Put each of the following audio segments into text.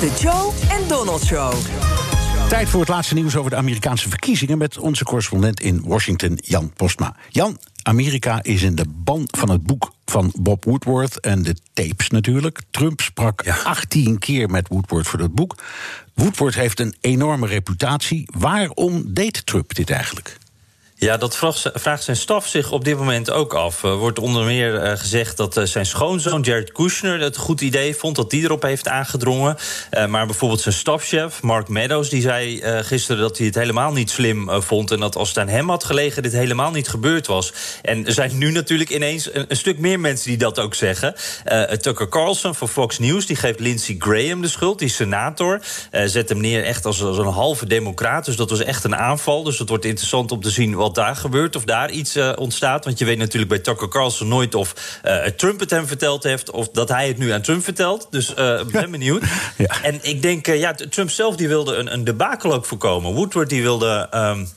De Joe en Donald Show. Tijd voor het laatste nieuws over de Amerikaanse verkiezingen met onze correspondent in Washington, Jan Postma. Jan, Amerika is in de ban van het boek van Bob Woodward en de tapes natuurlijk. Trump sprak 18 keer met Woodward voor dat boek. Woodward heeft een enorme reputatie. Waarom deed Trump dit eigenlijk? Ja, dat vraagt zijn staf zich op dit moment ook af. Er wordt onder meer uh, gezegd dat uh, zijn schoonzoon Jared Kushner het goed idee vond, dat die erop heeft aangedrongen. Maar bijvoorbeeld zijn stafchef Mark Meadows, die zei gisteren dat hij het helemaal niet slim vond. En dat als het aan hem had gelegen, dit helemaal niet gebeurd was. En er zijn nu natuurlijk ineens een, stuk meer mensen die dat ook zeggen. Tucker Carlson van Fox News, die geeft Lindsey Graham de schuld, die senator. zet hem neer echt als, als, een halve democraat. Dus dat was echt een aanval. Dus het wordt interessant om te zien wat daar gebeurt, of daar iets uh, ontstaat. Want je weet natuurlijk bij Tucker Carlson nooit of uh, Trump het hem verteld heeft... of dat hij het nu aan Trump vertelt. Dus uh, ben benieuwd. ja. En ik denk, ja, Trump zelf die wilde een, een debakel ook voorkomen. Woodward die wilde... Um,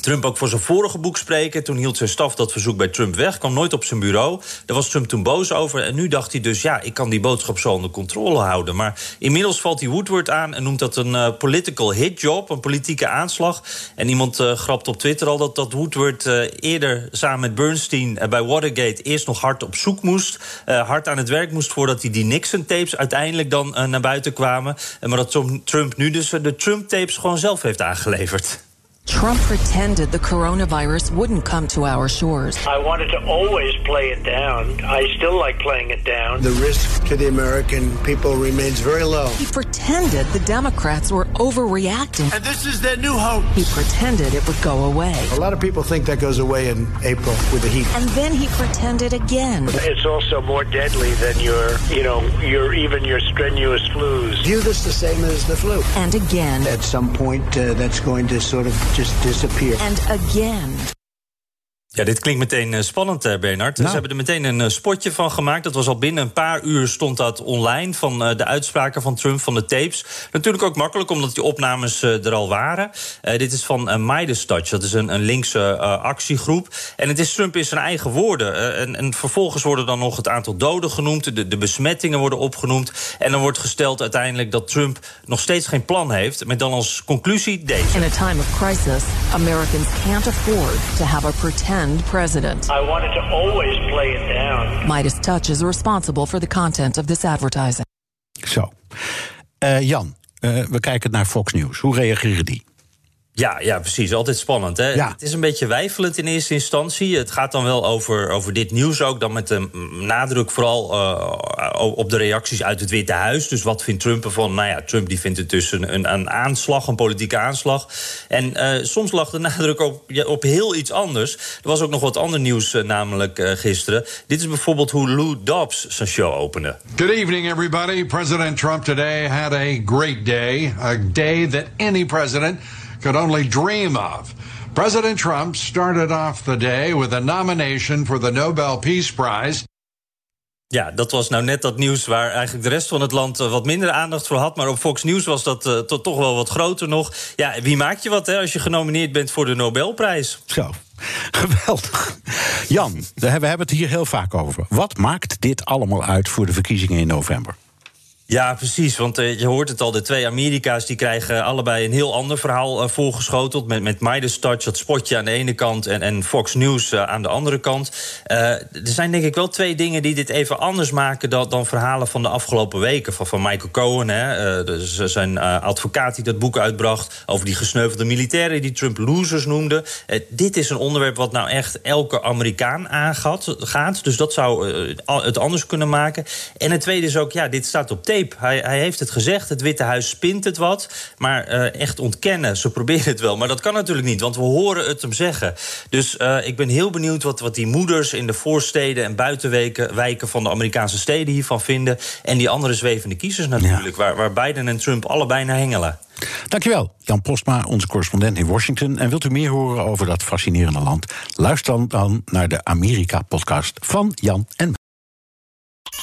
Trump ook voor zijn vorige boek spreken. Toen hield zijn staf dat verzoek bij Trump weg. Kwam nooit op zijn bureau. Daar was Trump toen boos over. En nu dacht hij dus, ja, ik kan die boodschap zo onder controle houden. Maar inmiddels valt hij Woodward aan en noemt dat een uh, political hit job. Een politieke aanslag. En iemand uh, grapt op Twitter al dat, dat Woodward uh, eerder samen met Bernstein bij Watergate eerst nog hard op zoek moest. hard aan het werk moest voordat hij die Nixon-tapes uiteindelijk dan naar buiten kwamen. maar dat Trump nu dus de Trump-tapes gewoon zelf heeft aangeleverd. Trump pretended the coronavirus wouldn't come to our shores. I wanted to always play it down. I still like playing it down. The risk to the American people remains very low. He pretended the Democrats were overreacting. And this is their new hope. He pretended it would go away. A lot of people think that goes away in April with the heat. And then he pretended again. It's also more deadly than your, you know, your even your strenuous flus. View this the same as the flu. And again. At some point, uh, that's going to sort of just disappear. And again. Ja, dit klinkt meteen spannend, Bernard. Nou. Ze hebben er meteen een spotje van gemaakt. Dat was al binnen een paar uur stond dat online van de uitspraken van Trump van de tapes. Natuurlijk ook makkelijk, omdat die opnames er al waren. Uh, dit is van uh, Midas Touch. Dat is een, een linkse uh, actiegroep. En het is Trump in zijn eigen woorden. En, en, vervolgens worden dan nog het aantal doden genoemd. De, de, besmettingen worden opgenoemd. En dan wordt gesteld uiteindelijk dat Trump nog steeds geen plan heeft. Met dan als conclusie deze. In a time of crisis, Americans can't afford to have a pretend president. I wanted to always play it down. Midas Touch is responsible for the content of this advertising. Zo. Uh, Jan, uh, we kijken naar Fox News. Hoe reageren die? Ja, ja, precies. Altijd spannend. Hè? Ja. Het is een beetje wijfelend in eerste instantie. Het gaat dan wel over, over dit nieuws ook. Dan met de nadruk vooral uh, op de reacties uit het Witte Huis. Dus wat vindt Trump ervan? Nou ja, Trump die vindt het dus een, een, een aanslag, een politieke aanslag. En uh, soms lag de nadruk op, ja, op heel iets anders. Er was ook nog wat ander nieuws, uh, namelijk gisteren. Dit is bijvoorbeeld hoe Lou Dobbs zijn show opende. Good evening, everybody. President Trump today had a great day. A day that any president could only dream of. President Trump started off the day with a nomination for the Nobel Peace Prize. Ja, dat was nou net dat nieuws waar eigenlijk de rest van het land wat minder aandacht voor had. Maar op Fox News was dat uh, to toch wel wat groter nog. Ja, wie maakt je wat hè, als je genomineerd bent voor de Nobelprijs? Zo, geweldig. Jan, we hebben het hier heel vaak over. Wat maakt dit allemaal uit voor de verkiezingen in november? Ja, precies. Want uh, je hoort het al, de twee Amerika's die krijgen allebei een heel ander verhaal uh, voorgeschoteld. Met, met Midas Touch, dat spotje aan de ene kant, en, en Fox News uh, aan de andere kant. er zijn denk ik wel twee dingen die dit even anders maken dan, dan verhalen van de afgelopen weken. Van, van Michael Cohen, hè, dus zijn advocaat die dat boek uitbracht. Over die gesneuvelde militairen die Trump losers noemde. dit is een onderwerp wat nou echt elke Amerikaan aangaat. Gaat, dus dat zou het anders kunnen maken. En het tweede is ook, ja, dit staat op tv. Hij, hij heeft het gezegd, het Witte Huis spint het wat. Maar uh, echt ontkennen, ze proberen het wel. Maar dat kan natuurlijk niet, want we horen het hem zeggen. Dus uh, ik ben heel benieuwd wat, wat die moeders in de voorsteden... en buitenwijken wijken van de Amerikaanse steden hiervan vinden. En die andere zwevende kiezers natuurlijk... Ja. Waar, waar Biden en Trump allebei naar hengelen. Dankjewel, Jan Postma, onze correspondent in Washington. En wilt u meer horen over dat fascinerende land? Luister dan, dan naar de Amerika-podcast van Jan en